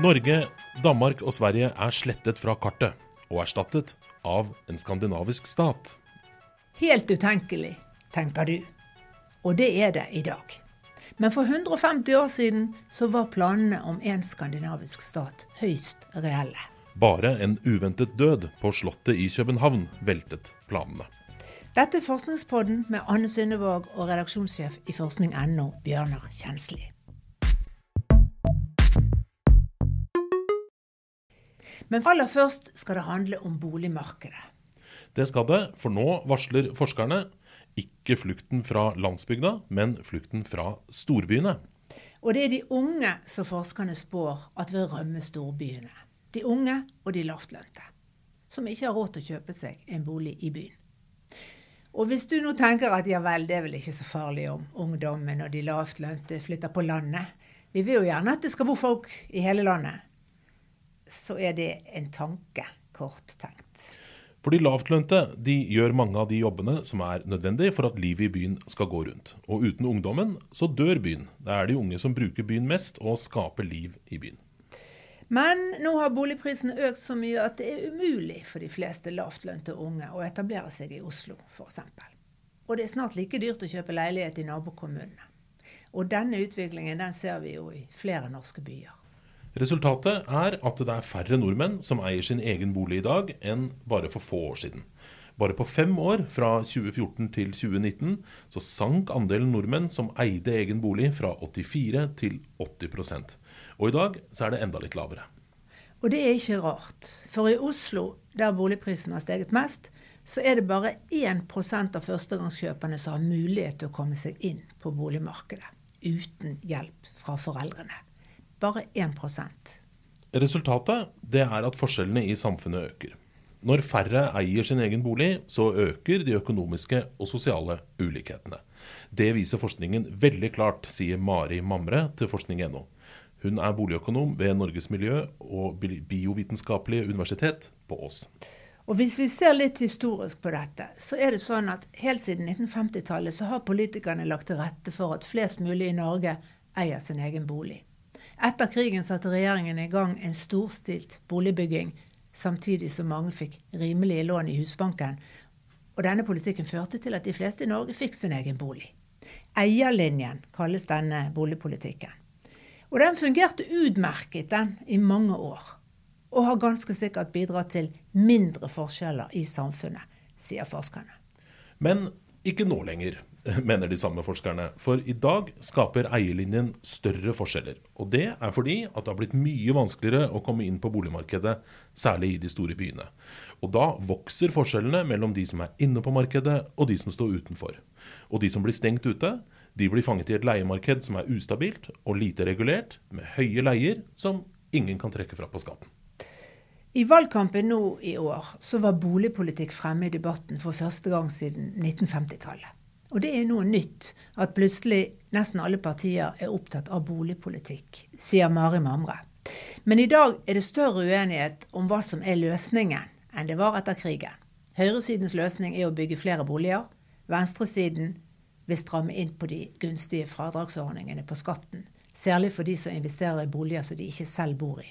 Norge, Danmark og Sverige er slettet fra kartet og erstattet av en skandinavisk stat. Helt utenkelig, tenker du. Og det er det i dag. Men for 150 år siden så var planene om en skandinavisk stat høyst reelle. Bare en uventet død på Slottet i København veltet planene. Dette er Forskningspodden med Anne Synnevåg og redaksjonssjef i forskning.no, Bjørnar Kjensli. Men aller først skal det handle om boligmarkedet. Det skal det, for nå varsler forskerne ikke flukten fra landsbygda, men flukten fra storbyene. Og det er de unge som forskerne spår at vil rømme storbyene. De unge og de lavtlønte, som ikke har råd til å kjøpe seg en bolig i byen. Og hvis du nå tenker at ja vel, det er vel ikke så farlig om ungdommen og de lavtlønte flytter på landet. Vi vil jo gjerne at det skal bo folk i hele landet. Så er det en tanke, kort tenkt. For de lavtlønte de gjør mange av de jobbene som er nødvendig for at livet i byen skal gå rundt. Og uten ungdommen så dør byen. Det er de unge som bruker byen mest og skaper liv i byen. Men nå har boligprisene økt så mye at det er umulig for de fleste lavtlønte unge å etablere seg i Oslo, f.eks. Og det er snart like dyrt å kjøpe leilighet i nabokommunene. Og denne utviklingen den ser vi jo i flere norske byer. Resultatet er at det er færre nordmenn som eier sin egen bolig i dag, enn bare for få år siden. Bare på fem år, fra 2014 til 2019, så sank andelen nordmenn som eide egen bolig fra 84 til 80% Og i dag så er det enda litt lavere. Og det er ikke rart. For i Oslo, der boligprisen har steget mest, så er det bare 1 av førstegangskjøperne som har mulighet til å komme seg inn på boligmarkedet uten hjelp fra foreldrene. Bare 1 Resultatet det er at forskjellene i samfunnet øker. Når færre eier sin egen bolig, så øker de økonomiske og sosiale ulikhetene. Det viser forskningen veldig klart, sier Mari Mamre til forskning.no. Hun er boligøkonom ved Norges miljø- og biovitenskapelige universitet på Ås. Og Hvis vi ser litt historisk på dette, så er det sånn at helt siden 1950-tallet så har politikerne lagt til rette for at flest mulig i Norge eier sin egen bolig. Etter krigen satte regjeringen i gang en storstilt boligbygging, samtidig som mange fikk rimelige lån i Husbanken. Og denne politikken førte til at de fleste i Norge fikk sin egen bolig. Eierlinjen kalles denne boligpolitikken. Og den fungerte utmerket den i mange år. Og har ganske sikkert bidratt til mindre forskjeller i samfunnet, sier forskerne. Men ikke nå lenger. mener de samme forskerne. For i dag skaper eierlinjen større forskjeller. Og det er fordi at det har blitt mye vanskeligere å komme inn på boligmarkedet, særlig i de store byene. Og da vokser forskjellene mellom de som er inne på markedet og de som står utenfor. Og de som blir stengt ute, de blir fanget i et leiemarked som er ustabilt og lite regulert, med høye leier som ingen kan trekke fra på skatten. I valgkampen nå i år så var boligpolitikk fremme i debatten for første gang siden 1950-tallet. Og det er noe nytt at plutselig nesten alle partier er opptatt av boligpolitikk, sier Mari Mamre. Men i dag er det større uenighet om hva som er løsningen, enn det var etter krigen. Høyresidens løsning er å bygge flere boliger. Venstresiden vil stramme inn på de gunstige fradragsordningene på skatten. Særlig for de som investerer i boliger som de ikke selv bor i.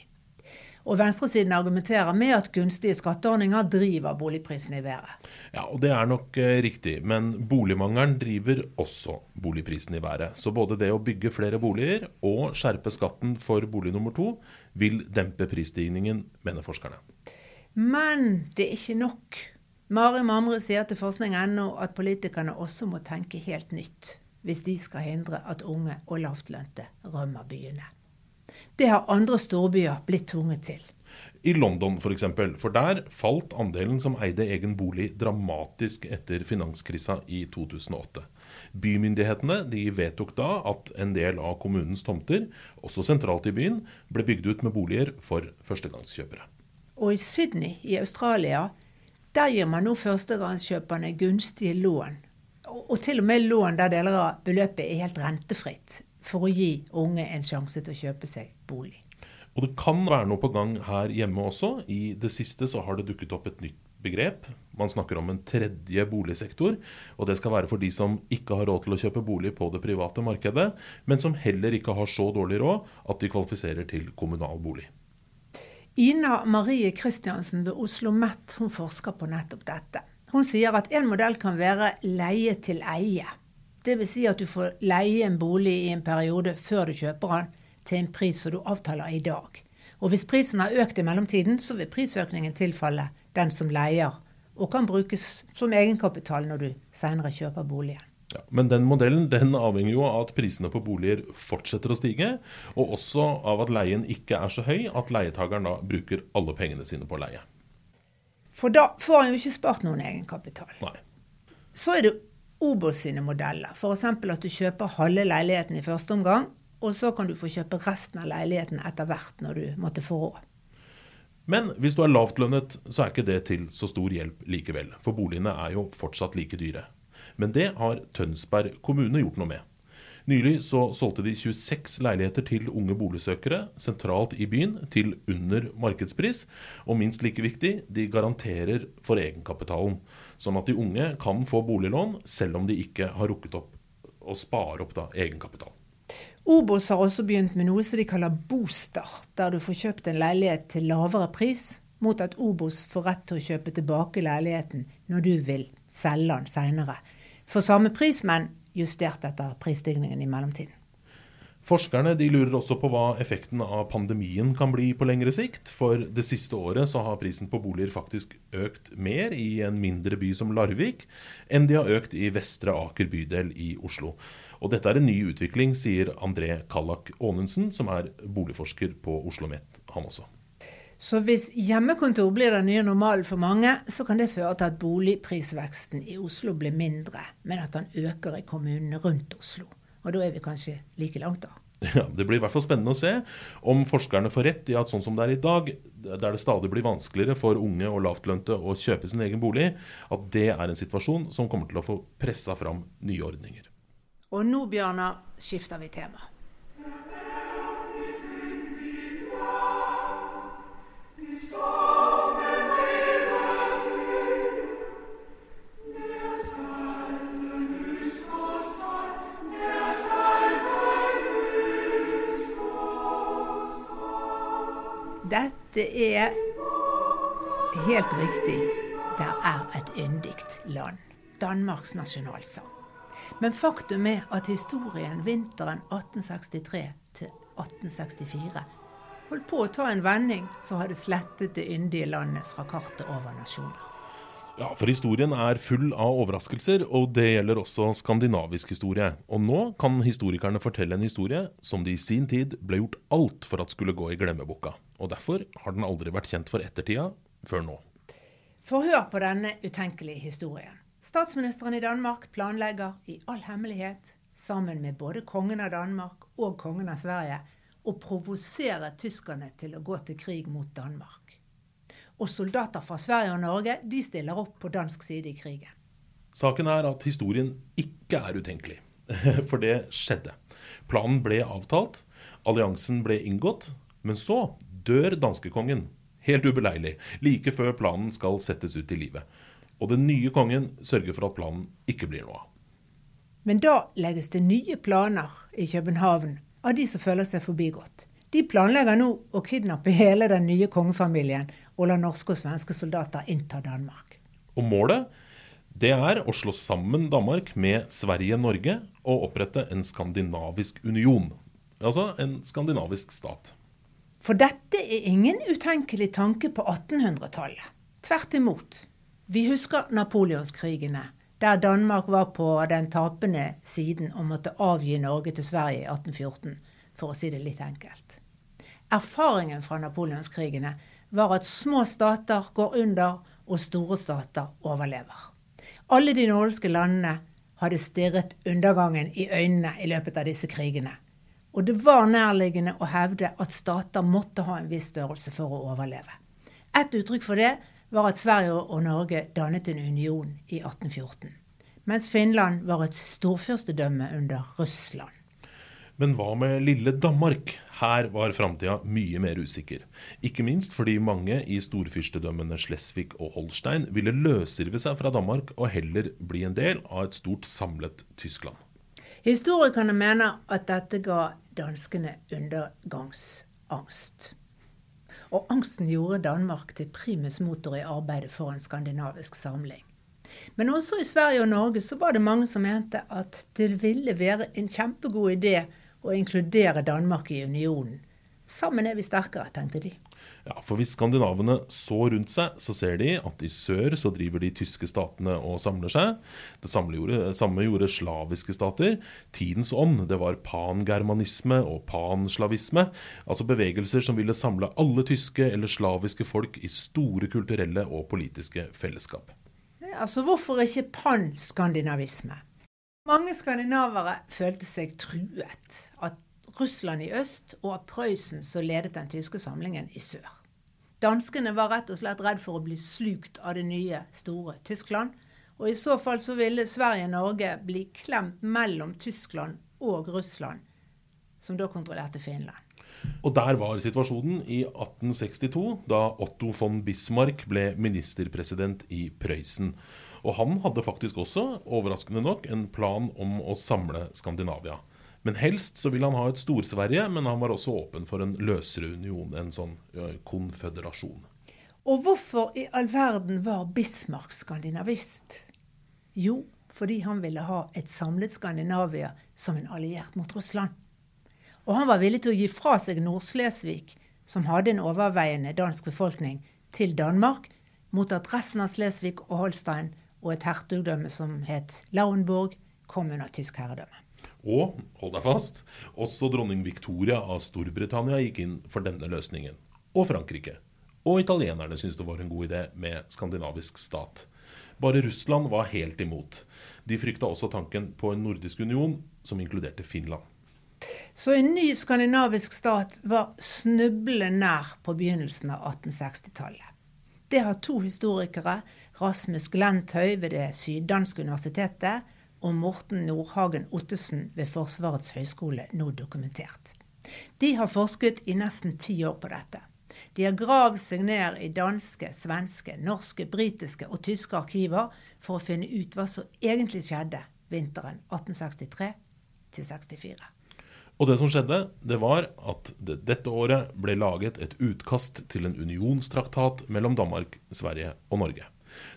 Og venstresiden argumenterer med at gunstige skatteordninger driver boligprisene i været. Ja, og det er nok eh, riktig. Men boligmangelen driver også boligprisen i været. Så både det å bygge flere boliger og skjerpe skatten for bolig nummer to vil dempe prisstigningen, mener forskerne. Men det er ikke nok. Mari Mamre sier til forskning.no at politikerne også må tenke helt nytt hvis de skal hindre at unge og lavtlønte rømmer byene. Det har andre storbyer blitt tvunget til. I London f.eks., for, eksempel, for der falt andelen som eide egen bolig dramatisk etter finanskrisa i 2008. Bymyndighetene de vedtok da at en del av kommunens tomter, også sentralt i byen, ble bygd ut med boliger for førstegangskjøpere. Og i Sydney i Australia, der gir man nå førstegangskjøperne gunstige lån. Og til og med lån der deler av beløpet er helt rentefritt for å gi unge en sjanse til å kjøpe seg bolig. Og det kan være noe på gang her hjemme også. I det siste så har det dukket opp et nytt begrep. Man snakker om en tredje boligsektor, og det skal være for de som ikke har råd til å kjøpe bolig på det private markedet, men som heller ikke har så dårlig råd at de kvalifiserer til kommunal bolig. Ina Marie Kristiansen ved Oslo Met hun forsker på nettopp dette. Hun sier at en modell kan være leie til eie. Dvs. Si at du får leie en bolig i en periode før du kjøper den, til en pris som du avtaler i dag. Og hvis prisen har økt i mellomtiden, så vil prisøkningen tilfalle den som leier og kan brukes som egenkapital når du senere kjøper boligen. Ja, men den modellen den avhenger jo av at prisene på boliger fortsetter å stige, og også av at leien ikke er så høy at leietakeren da bruker alle pengene sine på leie. For da får han jo ikke spart noen egenkapital. Nei. Så er det Obos sine modeller. F.eks. at du kjøper halve leiligheten i første omgang, og så kan du få kjøpe resten av leiligheten etter hvert når du måtte få råd. Men hvis du er lavtlønnet, så er ikke det til så stor hjelp likevel. For boligene er jo fortsatt like dyre. Men det har Tønsberg kommune gjort noe med. Nylig så solgte de 26 leiligheter til unge boligsøkere sentralt i byen til under markedspris. Og minst like viktig, de garanterer for egenkapitalen. Sånn at de unge kan få boliglån selv om de ikke har rukket opp å spare opp da egenkapital. Obos har også begynt med noe som de kaller bostart, der du får kjøpt en leilighet til lavere pris, mot at Obos får rett til å kjøpe tilbake leiligheten når du vil selge den seinere. For samme pris, men justert etter prisstigningen i mellomtiden. Forskerne lurer også på hva effekten av pandemien kan bli på lengre sikt. For det siste året så har prisen på boliger faktisk økt mer i en mindre by som Larvik enn de har økt i Vestre Aker bydel i Oslo. Og dette er en ny utvikling, sier André Kallak Aanensen, som er boligforsker på Oslo OsloMet, han også. Så hvis hjemmekontor blir den nye normalen for mange, så kan det føre til at boligprisveksten i Oslo blir mindre, men at den øker i kommunene rundt Oslo. Og da er vi kanskje like langt, da. Ja, Det blir i hvert fall spennende å se om forskerne får rett i at sånn som det er i dag, der det stadig blir vanskeligere for unge og lavtlønte å kjøpe sin egen bolig, at det er en situasjon som kommer til å få pressa fram nye ordninger. Og nå, Bjørnar, skifter vi tema. Dette er helt riktig. Det er et yndig land. Danmarks nasjonalsang. Men faktum er at historien vinteren 1863 til 1864 holdt på å ta en vending som hadde slettet det yndige landet fra kartet over nasjoner. Ja, for historien er full av overraskelser, og det gjelder også skandinavisk historie. Og nå kan historikerne fortelle en historie som de i sin tid ble gjort alt for at skulle gå i glemmeboka. Og derfor har den aldri vært kjent for ettertida før nå. Få hør på denne utenkelige historien. Statsministeren i Danmark planlegger i all hemmelighet, sammen med både kongen av Danmark og kongen av Sverige, å provosere tyskerne til å gå til krig mot Danmark. Og soldater fra Sverige og Norge de stiller opp på dansk side i krigen. Saken er at historien ikke er utenkelig. For det skjedde. Planen ble avtalt, alliansen ble inngått, men så dør danskekongen. Helt ubeleilig, like før planen skal settes ut i livet. Og den nye kongen sørger for at planen ikke blir noe av. Men da legges det nye planer i København av de som føler seg forbigått. De planlegger nå å kidnappe hele den nye kongefamilien og la norske og svenske soldater innta Danmark. Og målet det er å slå sammen Danmark med Sverige-Norge og opprette en skandinavisk union. Altså en skandinavisk stat. For dette er ingen utenkelig tanke på 1800-tallet. Tvert imot. Vi husker napoleonskrigene, der Danmark var på den tapende siden og måtte avgi Norge til Sverige i 1814, for å si det litt enkelt. Erfaringen fra napoleonskrigene var at små stater går under, og store stater overlever. Alle de nordiske landene hadde stirret undergangen i øynene i løpet av disse krigene. Og det var nærliggende å hevde at stater måtte ha en viss størrelse for å overleve. Et uttrykk for det var at Sverige og Norge dannet en union i 1814. Mens Finland var et storfyrstedømme under Russland. Men hva med lille Danmark? Her var framtida mye mer usikker. Ikke minst fordi mange i storfyrstedømmene Slesvig og Holstein ville løsrive seg fra Danmark og heller bli en del av et stort samlet Tyskland. Historikerne mener at dette ga danskene undergangsangst. Og angsten gjorde Danmark til primus motor i arbeidet for en skandinavisk samling. Men også i Sverige og Norge så var det mange som mente at det ville være en kjempegod idé å inkludere Danmark i unionen. Sammen er vi sterkere, tenkte de. Ja, For hvis skandinavene så rundt seg, så ser de at i sør så driver de tyske statene og samler seg. Det samme gjorde, samme gjorde slaviske stater. Tidens ånd, det var pangermanisme og panslavisme. Altså bevegelser som ville samle alle tyske eller slaviske folk i store kulturelle og politiske fellesskap. Altså, hvorfor ikke panskandinavisme? Mange skandinavere følte seg truet. At Russland i øst og av Prøysen som ledet den tyske samlingen i sør. Danskene var rett og slett redd for å bli slukt av det nye, store Tyskland. Og i så fall så ville Sverige-Norge bli klemt mellom Tyskland og Russland, som da kontrollerte Finland. Og der var situasjonen i 1862, da Otto von Bismarck ble ministerpresident i Prøysen. Og han hadde faktisk også, overraskende nok, en plan om å samle Skandinavia. Men helst så ville han ha et Stor-Sverige, men han var også åpen for en løsere union, en sånn konføderasjon. Og hvorfor i all verden var Bismarck skandinavist? Jo, fordi han ville ha et samlet Skandinavia som en alliert mot Russland. Og han var villig til å gi fra seg Nord-Slesvig, som hadde en overveiende dansk befolkning, til Danmark, mot at resten av Slesvig og Holstein og et hertugdømme som het Lauenborg, kom under tysk herredømme. Og, hold deg fast, også dronning Victoria av Storbritannia gikk inn for denne løsningen. Og Frankrike. Og italienerne syntes det var en god idé med skandinavisk stat. Bare Russland var helt imot. De frykta også tanken på en nordisk union som inkluderte Finland. Så en ny skandinavisk stat var snublende nær på begynnelsen av 1860-tallet. Det har to historikere, Rasmus Glenthøy ved det syddanske universitetet og Morten Nordhagen Ottesen ved Forsvarets høgskole, nå dokumentert. De har forsket i nesten ti år på dette. De har gravd seg ned i danske, svenske, norske, britiske og tyske arkiver for å finne ut hva som egentlig skjedde vinteren 1863 64. Og det som skjedde, det var at det dette året ble laget et utkast til en unionstraktat mellom Danmark, Sverige og Norge.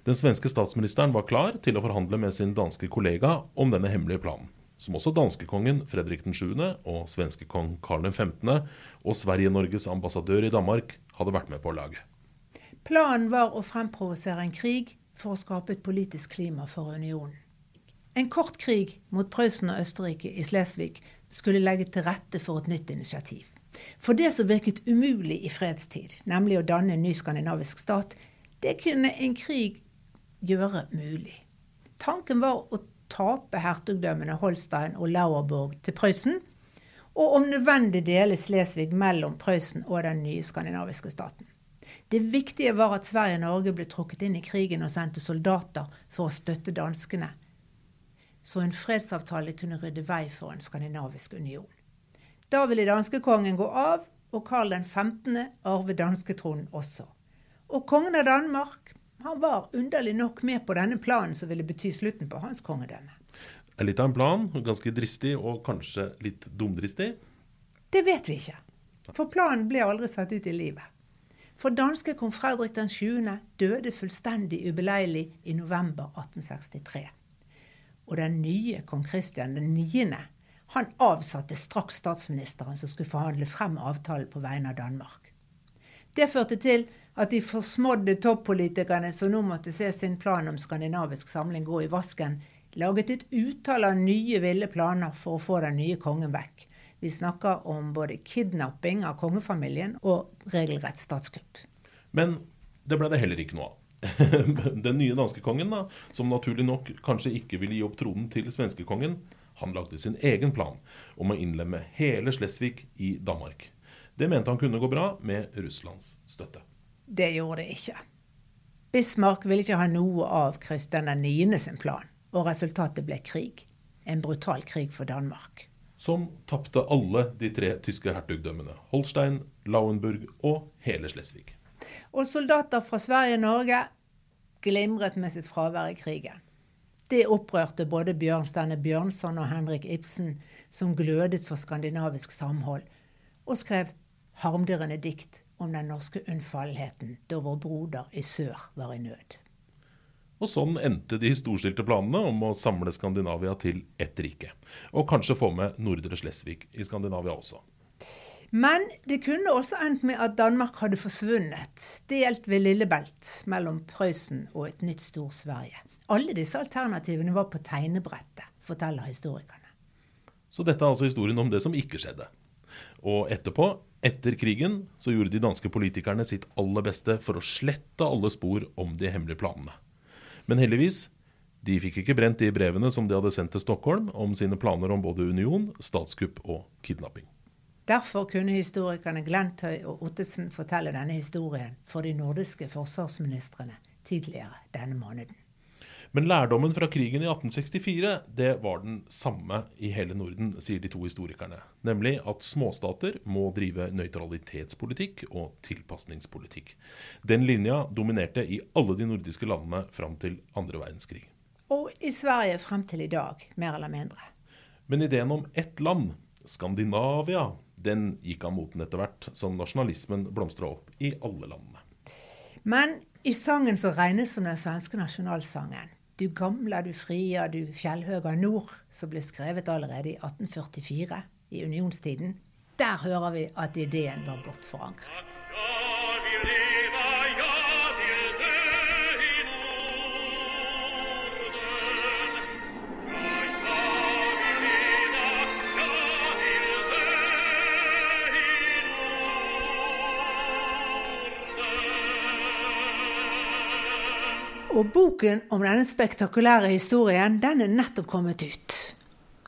Den svenske statsministeren var klar til å forhandle med sin danske kollega om denne hemmelige planen, som også danskekongen Fredrik 7. og svenskekong Karl 15. og Sverige-Norges ambassadør i Danmark hadde vært med på å lage. Planen var å fremprovosere en krig for å skape et politisk klima for unionen. En kort krig mot Prøysen og Østerrike i Slesvig skulle legge til rette for et nytt initiativ. For det som virket umulig i fredstid, nemlig å danne en ny skandinavisk stat, det kunne en krig gjøre mulig. Tanken var å tape hertugdømmene Holstein og Lauerborg til Prøysen, og om nødvendig dele Slesvig mellom Prøysen og den nye skandinaviske staten. Det viktige var at Sverige og Norge ble trukket inn i krigen og sendte soldater for å støtte danskene så en fredsavtale kunne rydde vei for en skandinavisk union. Da ville danskekongen gå av, og Karl 15. arve dansketronen også. Og kongen av Danmark han var underlig nok med på denne planen som ville bety slutten på hans kongedømme. Litt av en plan, ganske dristig og kanskje litt dumdristig? Det vet vi ikke. For planen ble aldri satt ut i livet. For danske kong Fredrik 7. døde fullstendig ubeleilig i november 1863. Og den nye kong Kristian 9. han avsatte straks statsministeren som skulle forhandle frem avtalen på vegne av Danmark. Det førte til at de forsmådde toppolitikerne som nå måtte se sin plan om skandinavisk samling gå i vasken, laget et utall av nye ville planer for å få den nye kongen vekk. Vi snakker om både kidnapping av kongefamilien og regelrett statskupp. Men det ble det heller ikke noe av. Den nye danskekongen, da, som naturlig nok kanskje ikke ville gi opp tronen til svenskekongen, han lagde sin egen plan om å innlemme hele Slesvig i Danmark. Det mente han kunne gå bra med Russlands støtte. Det gjorde det ikke. Bismarck ville ikke ha noe av Kristian 9. sin plan, og resultatet ble krig. En brutal krig for Danmark. som tapte alle de tre tyske hertugdømmene Holstein, Lauenburg og hele Slesvig. Og soldater fra Sverige og Norge glimret med sitt fravær i krigen. Det opprørte både Bjørnstjerne Bjørnson og Henrik Ibsen, som glødet for skandinavisk samhold, og skrev harmdirrende dikt om den norske unnfallenheten da vår broder i sør var i nød. Og sånn endte de storstilte planene om å samle Skandinavia til ett rike. Og kanskje få med Nordre Slesvig i Skandinavia også. Men det kunne også endt med at Danmark hadde forsvunnet, delt ved Lillebelt mellom Prøysen og et nytt Stor-Sverige. Alle disse alternativene var på tegnebrettet, forteller historikerne. Så dette er altså historien om det som ikke skjedde. Og etterpå, etter krigen, så gjorde de danske politikerne sitt aller beste for å slette alle spor om de hemmelige planene. Men heldigvis, de fikk ikke brent de brevene som de hadde sendt til Stockholm om sine planer om både union, statskupp og kidnapping. Derfor kunne historikerne Glentøy og Ottesen fortelle denne historien for de nordiske forsvarsministrene tidligere denne måneden. Men lærdommen fra krigen i 1864 det var den samme i hele Norden, sier de to historikerne. Nemlig at småstater må drive nøytralitetspolitikk og tilpasningspolitikk. Den linja dominerte i alle de nordiske landene fram til andre verdenskrig. Og i Sverige frem til i dag, mer eller mindre. Men ideen om ett land, Skandinavia, den gikk av moten etter hvert som nasjonalismen blomstra opp i alle landene. Men i sangen som regnes som den svenske nasjonalsangen, du gamla, du fria, du fjellhøga nord, som ble skrevet allerede i 1844, i unionstiden, der hører vi at ideen var godt forankret. Og boken om denne spektakulære historien, den er nettopp kommet ut.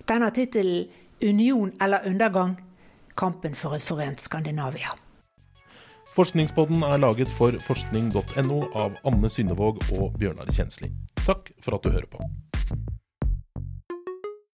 Den har tittelen 'Union eller undergang kampen for et forent Skandinavia'. Forskningspodden er laget for forskning.no av Anne Synnevåg og Bjørnar Kjensli. Takk for at du hører på.